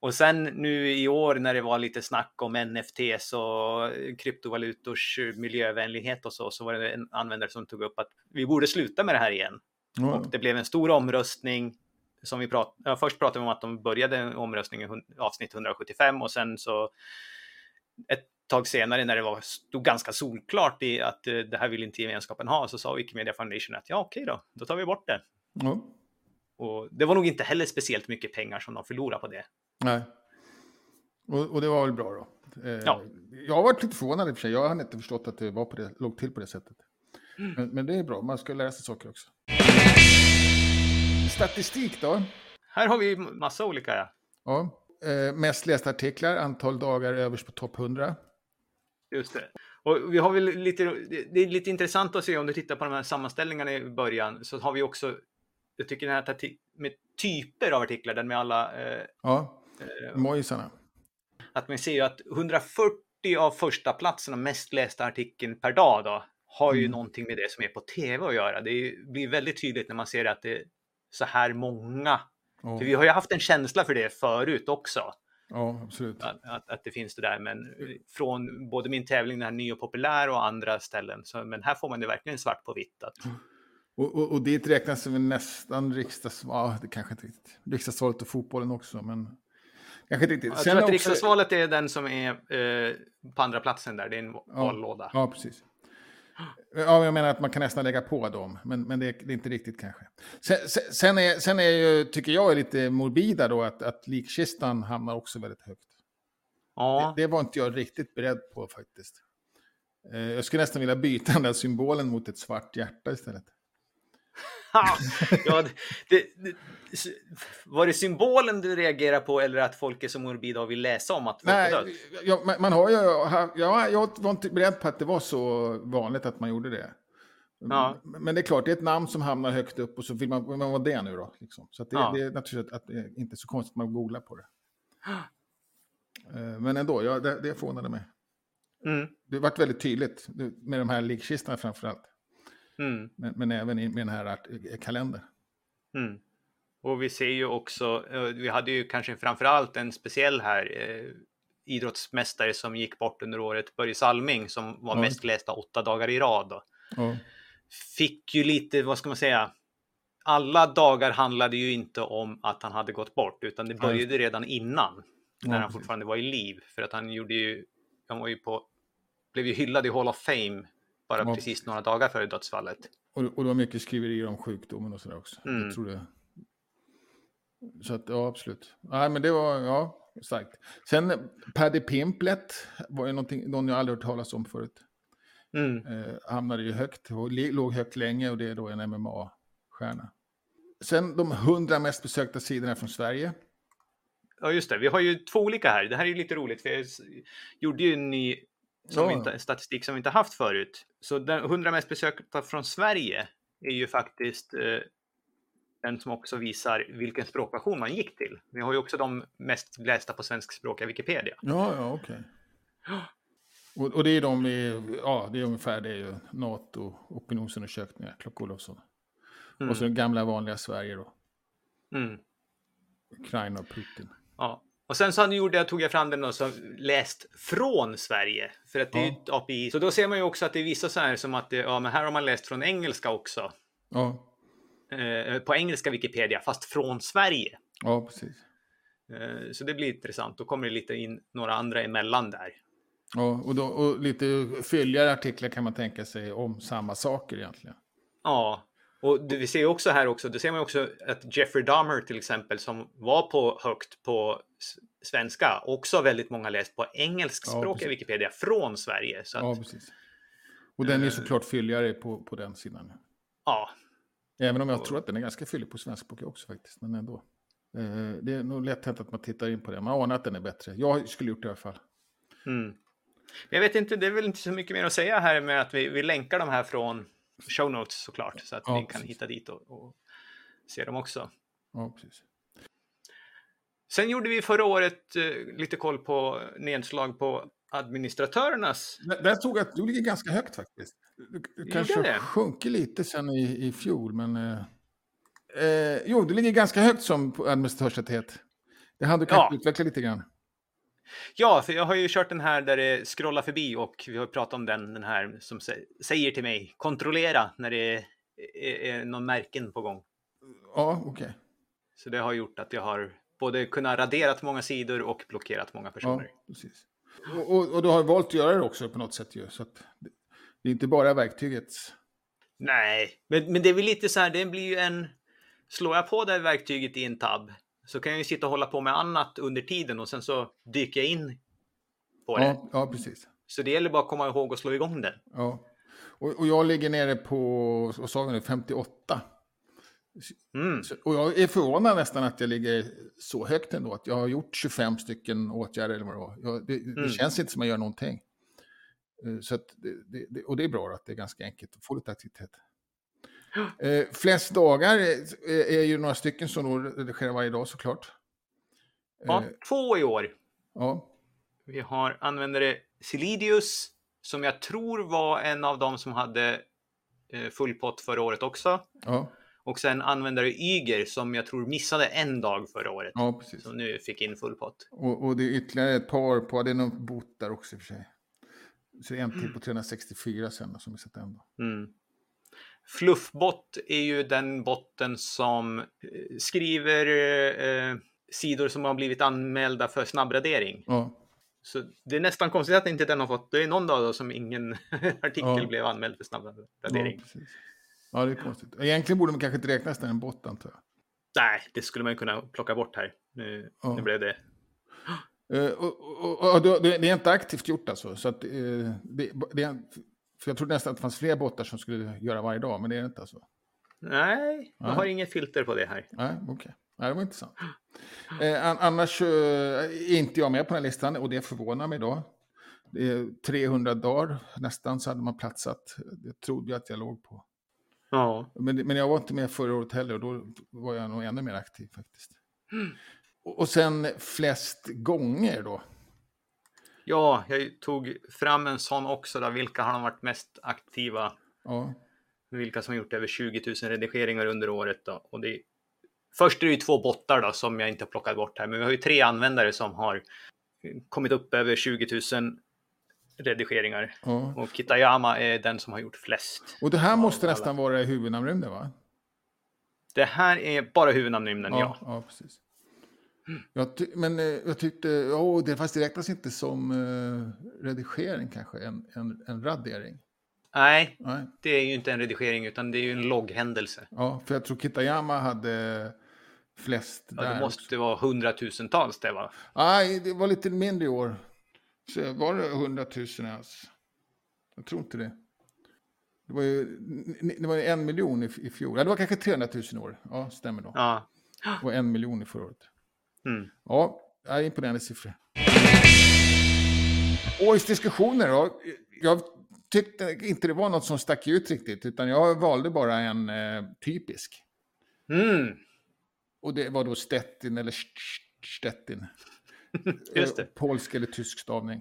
Och sen nu i år när det var lite snack om NFTs och kryptovalutors miljövänlighet och så, så var det en användare som tog upp att vi borde sluta med det här igen. Ja. Och det blev en stor omröstning. Som vi prat, ja, först pratade vi om att de började en omröstning i hun- avsnitt 175 och sen så ett tag senare när det var, stod ganska solklart i att eh, det här vill inte gemenskapen ha så sa Wikimedia Foundation att ja okej då, då tar vi bort det. ja. Och det var nog inte heller speciellt mycket pengar som de förlorade på det. Nej. Och, och det var väl bra då. Eh, Ja. Jag har varit lite förvånad i och för sig. Jag hade inte förstått att det var på det, låg till på det sättet. Mm. Men, men det är bra, man ska lära sig saker också. Statistik då? Här har vi massa olika. Ja. Ja. Eh, mest lästa artiklar, antal dagar överst på topp 100. Just det. Och vi har väl lite, det är lite intressant att se om du tittar på de här sammanställningarna i början så har vi också, jag tycker den här med typer av artiklar, den med alla, eh, Ja, eh, mojisarna. att man ser ju att 140 av första platserna mest lästa artikeln per dag då, har ju Mm. någonting med det som är på tv att göra. Det blir väldigt tydligt när man ser att det så här många. Ja, För vi har ju haft en känsla för det förut också. ja absolut. att, att, att det finns det där. Men från både min tävling, den här ny och populär och andra ställen. Så, men här får man det verkligen svart på vitt. Att, Och, och, och dit räknas väl nästan riksdagsval, ja, det kanske inte riktigt. Riksdagsvalet och fotbollen också, men kanske inte riktigt. jag Sen tror att också- riksdagsvalet är den som är eh, på andra platsen där. Det är en vallåda. Ja, precis. Ja, jag menar att man kan nästan lägga på dem, men, men det, är, det är inte riktigt kanske. Sen, sen- är, sen är ju, tycker jag, är lite morbida då att, att likkistan hamnar också väldigt högt. Ja, Det, det var inte jag riktigt beredd på faktiskt. Eh, jag skulle nästan vilja byta den där symbolen mot ett svart hjärta istället. ja, det, det, var det symbolen du reagerar på eller att folk är så morbida och vill läsa om att folk Nej, har dött? Ja, man, man har ju, ja, jag var inte beredd på att det var så vanligt att man gjorde det. Ja. Men det är klart, det är ett namn som hamnar högt upp och så vill man, man vara det nu då. Liksom. Så det, Ja. det är naturligtvis att, är inte så konstigt att man googlar på det. Eh, Men ändå, ja, det, det förvånade mig. Mm, Det varit väldigt tydligt med de här likkistorna framför allt. Mm, Men, men även i, med den här eh, kalendern. mm. Och vi ser ju också, eh, vi hade ju kanske framförallt en speciell här eh, idrottsmästare som gick bort under året, Börje Salming, som var Ja. mest lästa åtta dagar i rad. Ja. Fick ju lite, vad ska man säga, alla dagar handlade ju inte om att han hade gått bort, utan det Ja, började redan innan, när Ja, han fortfarande var i liv. För att han gjorde ju, han var ju på, blev ju hyllad i Hall of Fame bara Ja. precis några dagar före dödsfallet. Och, och det var mycket skriverier om sjukdomen och sådär också. Mm. Jag tror det. Så att, ja, absolut. Nej, men det var, ja, starkt. Sen Paddy Pimplet var ju någonting, någon jag aldrig hört talas om förut. Mm. Eh, hamnade ju högt och låg högt länge och det är då en MMA-stjärna. Sen de hundra mest besökta sidorna från Sverige. Ja, just det. Vi har ju två olika här. Det här är ju lite roligt, för jag gjorde ju en ny som Ja. inte, statistik som vi inte haft förut. Så den 100 mest besökta från Sverige är ju faktiskt eh, den som också visar vilken språkversion man gick till. Vi har ju också de mest lästa på svenskspråkiga Wikipedia. Ja, ja, okej. Och, och det är de ja, det är ungefär det är ju NATO, opinionsundersökningar, Klock Olofsson. Mm. Och så det gamla vanliga Sverige då, Mm. Ukraina och Putin. Ja. Och sen så gjorde jag, tog jag fram den då som läst från Sverige. För att det är ju Ja. ett API. Så då ser man ju också att det är vissa så här som att det, ja men här har man läst från engelska också. Ja, Eh, på engelska Wikipedia, fast från Sverige. ja precis. Eh, så det blir intressant. Då kommer det lite in några andra emellan där. Ja, och, då, och lite fylligare artiklar kan man tänka sig om samma saker egentligen. Ja, och det, vi ser också här också, det ser man också att Jeffrey Dahmer till exempel som var på högt på svenska, också väldigt många läst på Ja, engelskspråkiga precis. Wikipedia från Sverige. Så att, Ja, precis. Och den är såklart fylligare på, på den sidan. ja, Även om jag tror att den är ganska fyllig på svenskspråk också faktiskt, men ändå. Eh, det är nog lätt hänt att man tittar in på den. Man anar att den är bättre. Jag skulle gjort det i alla fall. Mm. Jag vet inte, det är väl inte så mycket mer att säga här med att vi, vi länkar de här från show notes såklart, så att Ja, ni kan precis. hitta dit och, och se dem också. Ja, precis. Sen gjorde vi förra året eh, lite koll på nedslag på administratörernas. Där, där såg jag att du ligger ganska högt faktiskt. Du, du kanske det? sjunker lite sen i, i fjol, men... Eh, eh, jo, du ligger ganska högt som administratörstäthet. Det hade du kanske Ja. utveckla lite grann. Ja, för jag har ju kört den här där det scrollar förbi och vi har pratat om den, den här som sä- säger till mig kontrollera när det är, är, är någon märken på gång. Ja, okej. Så det har gjort att jag har både kunnat raderat många sidor och blockerat många Ja, personer. precis. Och, och, och du har valt att göra det också på något sätt ju. Så att det, är inte bara verktygets... Nej, men, men det är väl lite så här, det blir ju en... Slår jag på det här verktyget i en tab så kan jag ju sitta och hålla på med annat under tiden och sen så dyker jag in på det. Ja, ja, precis. Så det gäller bara att komma ihåg att slå igång den. Ja. Och, och jag ligger nere på, vad sa vi nu, 58. Mm. Så, och jag är förvånad nästan att jag ligger så högt ändå. Att jag har gjort 25 stycken åtgärder eller vad det var. Jag, det, Mm. det känns inte som att jag gör någonting. Eh, Så att det, det, och det är bra att det är ganska enkelt att få lite aktivitet. Eh, flest dagar är, är ju några stycken som då redigerar varje dag såklart. Ja, Eh, två i år. ja, Vi har användare Celidius som jag tror var en av dem som hade eh, full pott förra året också. ja, Och sen användare Yger som jag tror missade en dag förra året. ja, precis. Som nu fick in full pott. Och, och det är ytterligare ett par på, det är någon bot där också i och för sig. Så det är en till på 364 sen som vi sett ändå. Mm. Fluffbot är ju den botten som eh, skriver eh, sidor som har blivit anmälda för snabbradering. Ja, Så det är nästan konstigt att inte den har fått, det är någon dag då som ingen artikel Ja. blev anmäld för ja, snabbradering. precis. Ja, det är konstigt. Egentligen borde man kanske inte räknas till en bot antar jag. Nej, det skulle man ju kunna plocka bort här. Nu, Ja. nu blev det. Eh, och, och, och, det är inte aktivt gjort alltså. Så att, eh, det, det är, för jag trodde nästan att det fanns fler bottar som skulle göra varje dag, men det är det inte alltså. Nej, jag Nej. har inget filter på det här. Nej, okej. Nej, det var intressant. Eh, an- annars eh, är inte jag med på den här listan och det förvånar mig då. Det är 300 dagar nästan så hade man platsat. Det trodde jag att jag låg på. Ja. Men, men jag var inte med förra året heller och då var jag nog ännu mer aktiv faktiskt. Och, och sen flest gånger då. Ja, jag tog fram en sån också. Då. Vilka har de varit mest aktiva? Ja, Vilka som har gjort över 20 000 redigeringar under året. Då. Och det är... Först är det ju två bottar då, som jag inte har plockat bort här. Men vi har ju tre användare som har kommit upp över 20 000 redigeringar. ja. Och Kitayama är den som har gjort flest. Och det här måste alla. nästan vara huvudnamnrymden va? Det här är bara huvudnamnrymden, ja. ja precis. Jag men eh, jag tyckte, oh, det, fast det räknas inte som eh, redigering kanske, en, en, en radering. Nej, Nej. det är ju inte en redigering utan det är ju en logghändelse. Ja, för jag tror Kitayama hade flest Ja, där det måste vara hundratusentals det va? Nej, det var lite mindre i år. Så var det 100 000 ens? Jag tror inte det. Det var ju det var ju en miljon i, i fjol. Ja, det var kanske 300 000 i år. Ja, stämmer då. Ja. Var en miljon i förra året. Mm. Ja, är imponerande siffror. Årets diskussioner då. Jag tyckte inte det var något som stack ut riktigt, utan jag valde bara en eh, typisk. Mm. Och det var då Stettin eller St- Stettin. Just det. Eh, Polsk eller tysk stavning.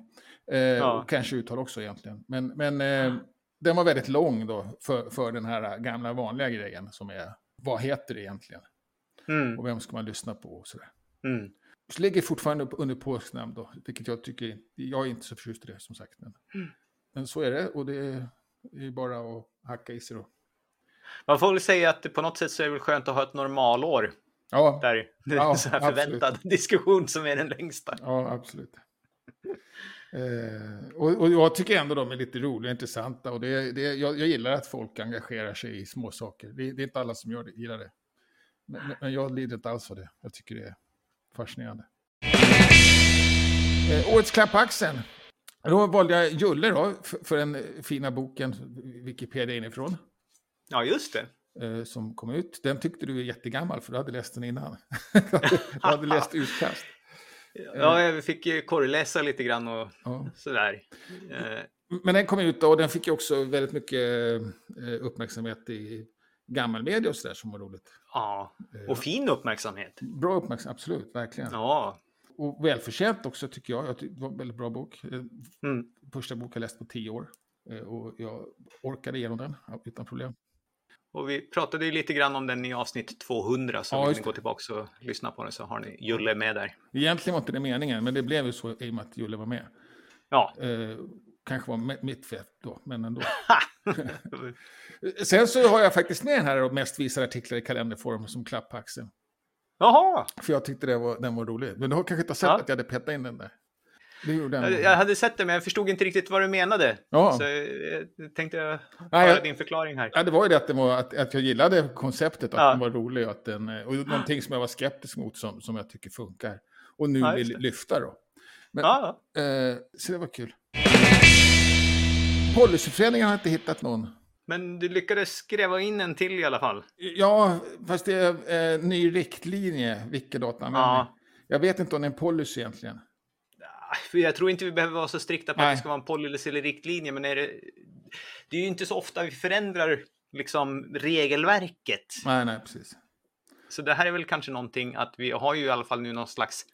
Eh, Ja. Kanske uttal också egentligen. Men, men eh, den var väldigt lång då för, för den här gamla vanliga grejen som är vad heter det egentligen? Mm. Och vem ska man lyssna på och sådär. Mm. Så ligger fortfarande under påsknamn då, vilket jag tycker, jag är inte så förtjust i det som sagt. Men, Mm. men så är det och det är, det är bara att hacka i sig då. Man får väl säga att det på något sätt så är det väl skönt att ha ett normalår. Ja, Där det är Ja, sån här förväntad diskussion som är den längsta. ja absolut. Eh, och, och jag tycker ändå de är lite roliga och intressanta. Och det, det, jag, jag gillar att folk engagerar sig i små saker. Det, det är inte alla som gör det, gillar det. Men, men- men jag lider inte alls av det. Jag tycker det är fascinerande. Eh, årets klapp på axeln. Då valde jag Julle då, för, för den fina boken Wikipedia inifrån. Ja, just det. eh, Som kom ut. Den tyckte du är jättegammal för du hade läst den innan. du hade- läst utkast. Ja, jag fick ju korrläsa lite grann och Ja. sådär. Eh, Men den kom ut och den fick ju också väldigt mycket eh, uppmärksamhet i gammelmedia och sådär som var roligt. Ja, och fin uppmärksamhet. Bra uppmärksamhet, absolut, verkligen. Ja. Och välförtjänt också tycker jag. det var en väldigt bra bok. Eh, Mm. Första bok jag läst på tio år. Eh, Och jag orkade igenom den utan problem. Och vi pratade ju lite grann om den i avsnitt 200, så Ja, vill ni gå det. tillbaka och lyssna på den så har ni Julle med där. Egentligen var inte det meningen, men det blev ju så i och med att Julle var med. Ja. Kanske var mi- mitt fel då, men ändå. Sen så har jag faktiskt med den här och mest visade artiklar i kalenderform som klapp på axeln. Jaha! För jag tyckte det var, den var rolig. Men du har kanske inte sett Ja. att jag hade petat in den där? Jag, jag hade sett det, men jag förstod inte riktigt vad du menade. Ja. Så jag tänkte jag Nej, höra jag- din förklaring här. Ja, det var ju det att, det var, att, att jag gillade konceptet, att Ja. den var rolig och, att den, eh, och någonting som jag var skeptisk mot som, som jag tycker funkar. Och nu Ja, vill lyfta då. Men, Ja, eh, så det var kul. Policyföreningen har inte hittat någon. men du lyckades skräva in en till i alla fall. Ja, fast det är eh, ny riktlinje, Wikidata-användning. Ja. Jag vet inte om det är en policy egentligen. För jag tror inte vi behöver vara så strikta på att Nej. det ska vara en policy eller riktlinje, men är det, det är ju inte så ofta vi förändrar liksom regelverket. Nej, nej, precis. Så det här är väl kanske någonting att vi har ju i alla fall nu någon slags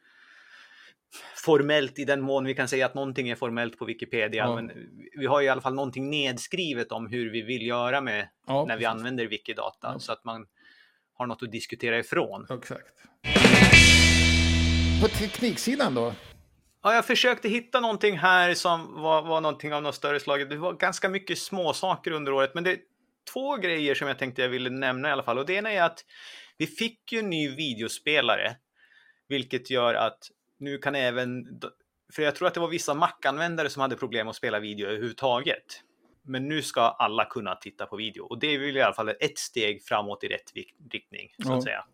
formellt i den mån vi kan säga att någonting är formellt på Wikipedia. Ja. Men vi har ju i alla fall någonting nedskrivet om hur vi vill göra med Ja, när vi precis. använder Wikidata Ja. så att man har något att diskutera ifrån. Exakt. På tekniksidan då? Ja, jag försökte hitta någonting här som var, var någonting av något större slag. Det var ganska mycket små saker under året, men det är två grejer som jag tänkte jag ville nämna i alla fall. Och det ena är att vi fick ju en ny videospelare, vilket gör att nu kan även, för jag tror att det var vissa Mac-användare som hade problem att spela video överhuvudtaget. Men nu ska alla kunna titta på video och det är väl i alla fall ett steg framåt i rätt riktning, så att säga.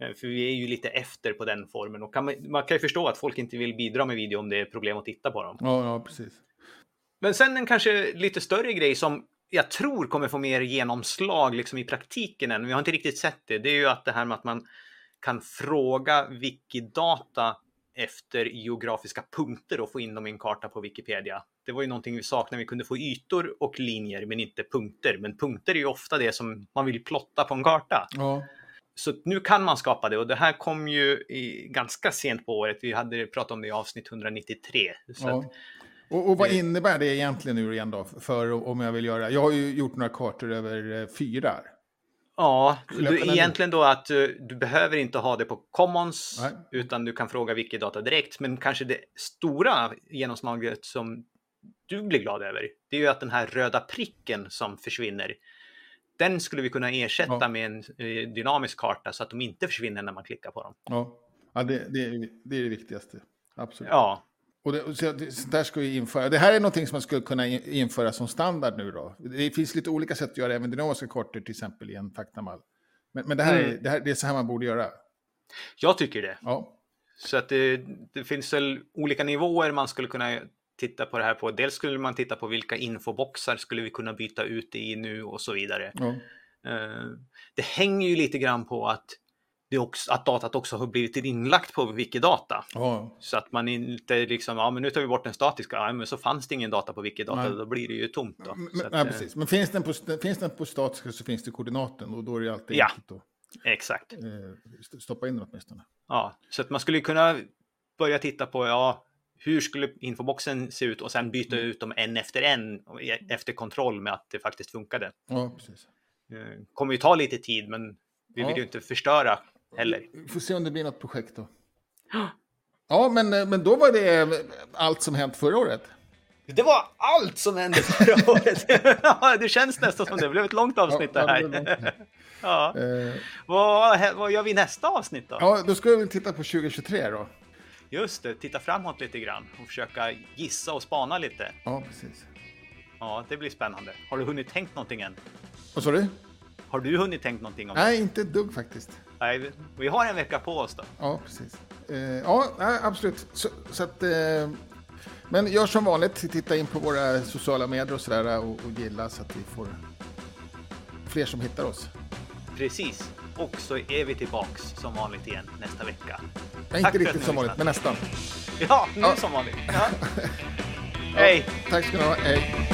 Eh, För vi är ju lite efter på den formen och kan man, man kan ju förstå att folk inte vill bidra med video om det är problem att titta på dem. Ja, ja precis. Men sen en kanske lite större grej som jag tror kommer få mer genomslag liksom i praktiken än. Vi har inte riktigt sett det. Det är ju att det här med att man kan fråga Wikidata efter geografiska punkter och få in dem i en karta på Wikipedia. Det var ju någonting vi saknade. Vi kunde få ytor och linjer, men inte punkter. Men punkter är ju ofta det som man vill plotta på en karta. Ja. Så nu kan man skapa det och det här kom ju i, ganska sent på året. Vi hade pratat om det i avsnitt 193. Så ja. att, Och, och vad innebär det egentligen nu igen då? För om jag vill göra, jag har ju gjort några kartor över eh, fyrar. Ja, du, egentligen då att eh, du behöver inte ha det på Commons Nej. utan du kan fråga Wikidata direkt. Men kanske det stora genomslaget som du blir glad över, det är ju att den här röda pricken som försvinner, den skulle vi kunna ersätta Ja. med en eh, dynamisk karta så att de inte försvinner när man klickar på dem. Ja, ja det, det, är, det är det viktigaste. Absolut. Ja, Och det, så, det, där ska vi införa. Det här är någonting som man skulle kunna in- införa som standard nu då. Det finns lite olika sätt att göra även dynamiska kartor, till exempel i en faktamall. Men, men det, här är, Mm. det, här, det är så här man borde göra. jag tycker det. Ja, Så att det, det finns väl olika nivåer man skulle kunna titta på det här på. Dels skulle man titta på vilka infoboxar skulle vi kunna byta ut i nu och så vidare. ja, Eh, Det hänger ju lite grann på att, det också, att datat också har blivit inlagt på Wikidata. ja, Så att man inte liksom, ja men nu tar vi bort den statiska, ja, men så fanns det ingen data på Wikidata, Nej. då blir det ju tomt då. men, att, ja, eh, precis. Men finns den, på, finns den på statiska så finns det koordinaten och då är det alltid Ja. enkelt att Exakt. eh, st- stoppa in den åtminstone. Ja, så att man skulle kunna börja titta på, ja, hur skulle infoboxen se ut och sen byta Mm. ut dem en efter en e- efter kontroll med att det faktiskt funkade. Ja, precis. Eh, kommer ju ta lite tid, men vi Ja. vill ju inte förstöra heller. Vi får se om det blir något projekt då. Ja, men, eh, men då var det allt som hänt förra året. Det var allt som hände förra året. Ja, det känns nästan som det blev ett långt avsnitt Ja, det det här. långt. Ja. Eh, Vad, vad gör vi i nästa avsnitt då? ja, då ska vi väl titta på 2023 då. Just det, titta framåt lite grann och försöka gissa och spana lite. Ja, precis. Ja, det blir spännande. Har du hunnit tänkt någonting än? Vad sa du? Har du hunnit tänkt någonting om det? Nej, inte ett dugg faktiskt. Nej, vi- har en vecka på oss då. Ja, precis. Eh, ja, absolut. Så, så att, eh, men gör som vanligt, titta in på våra sociala medier och sådär och, och gilla så att vi får fler som hittar oss. Precis. Och så är vi tillbaks som vanligt igen nästa vecka. Nej, Tack inte riktigt som vanligt, men nästan. Ja, nu Ja. som vanligt. Ja. Hej! Tack ska ni ha. Hej.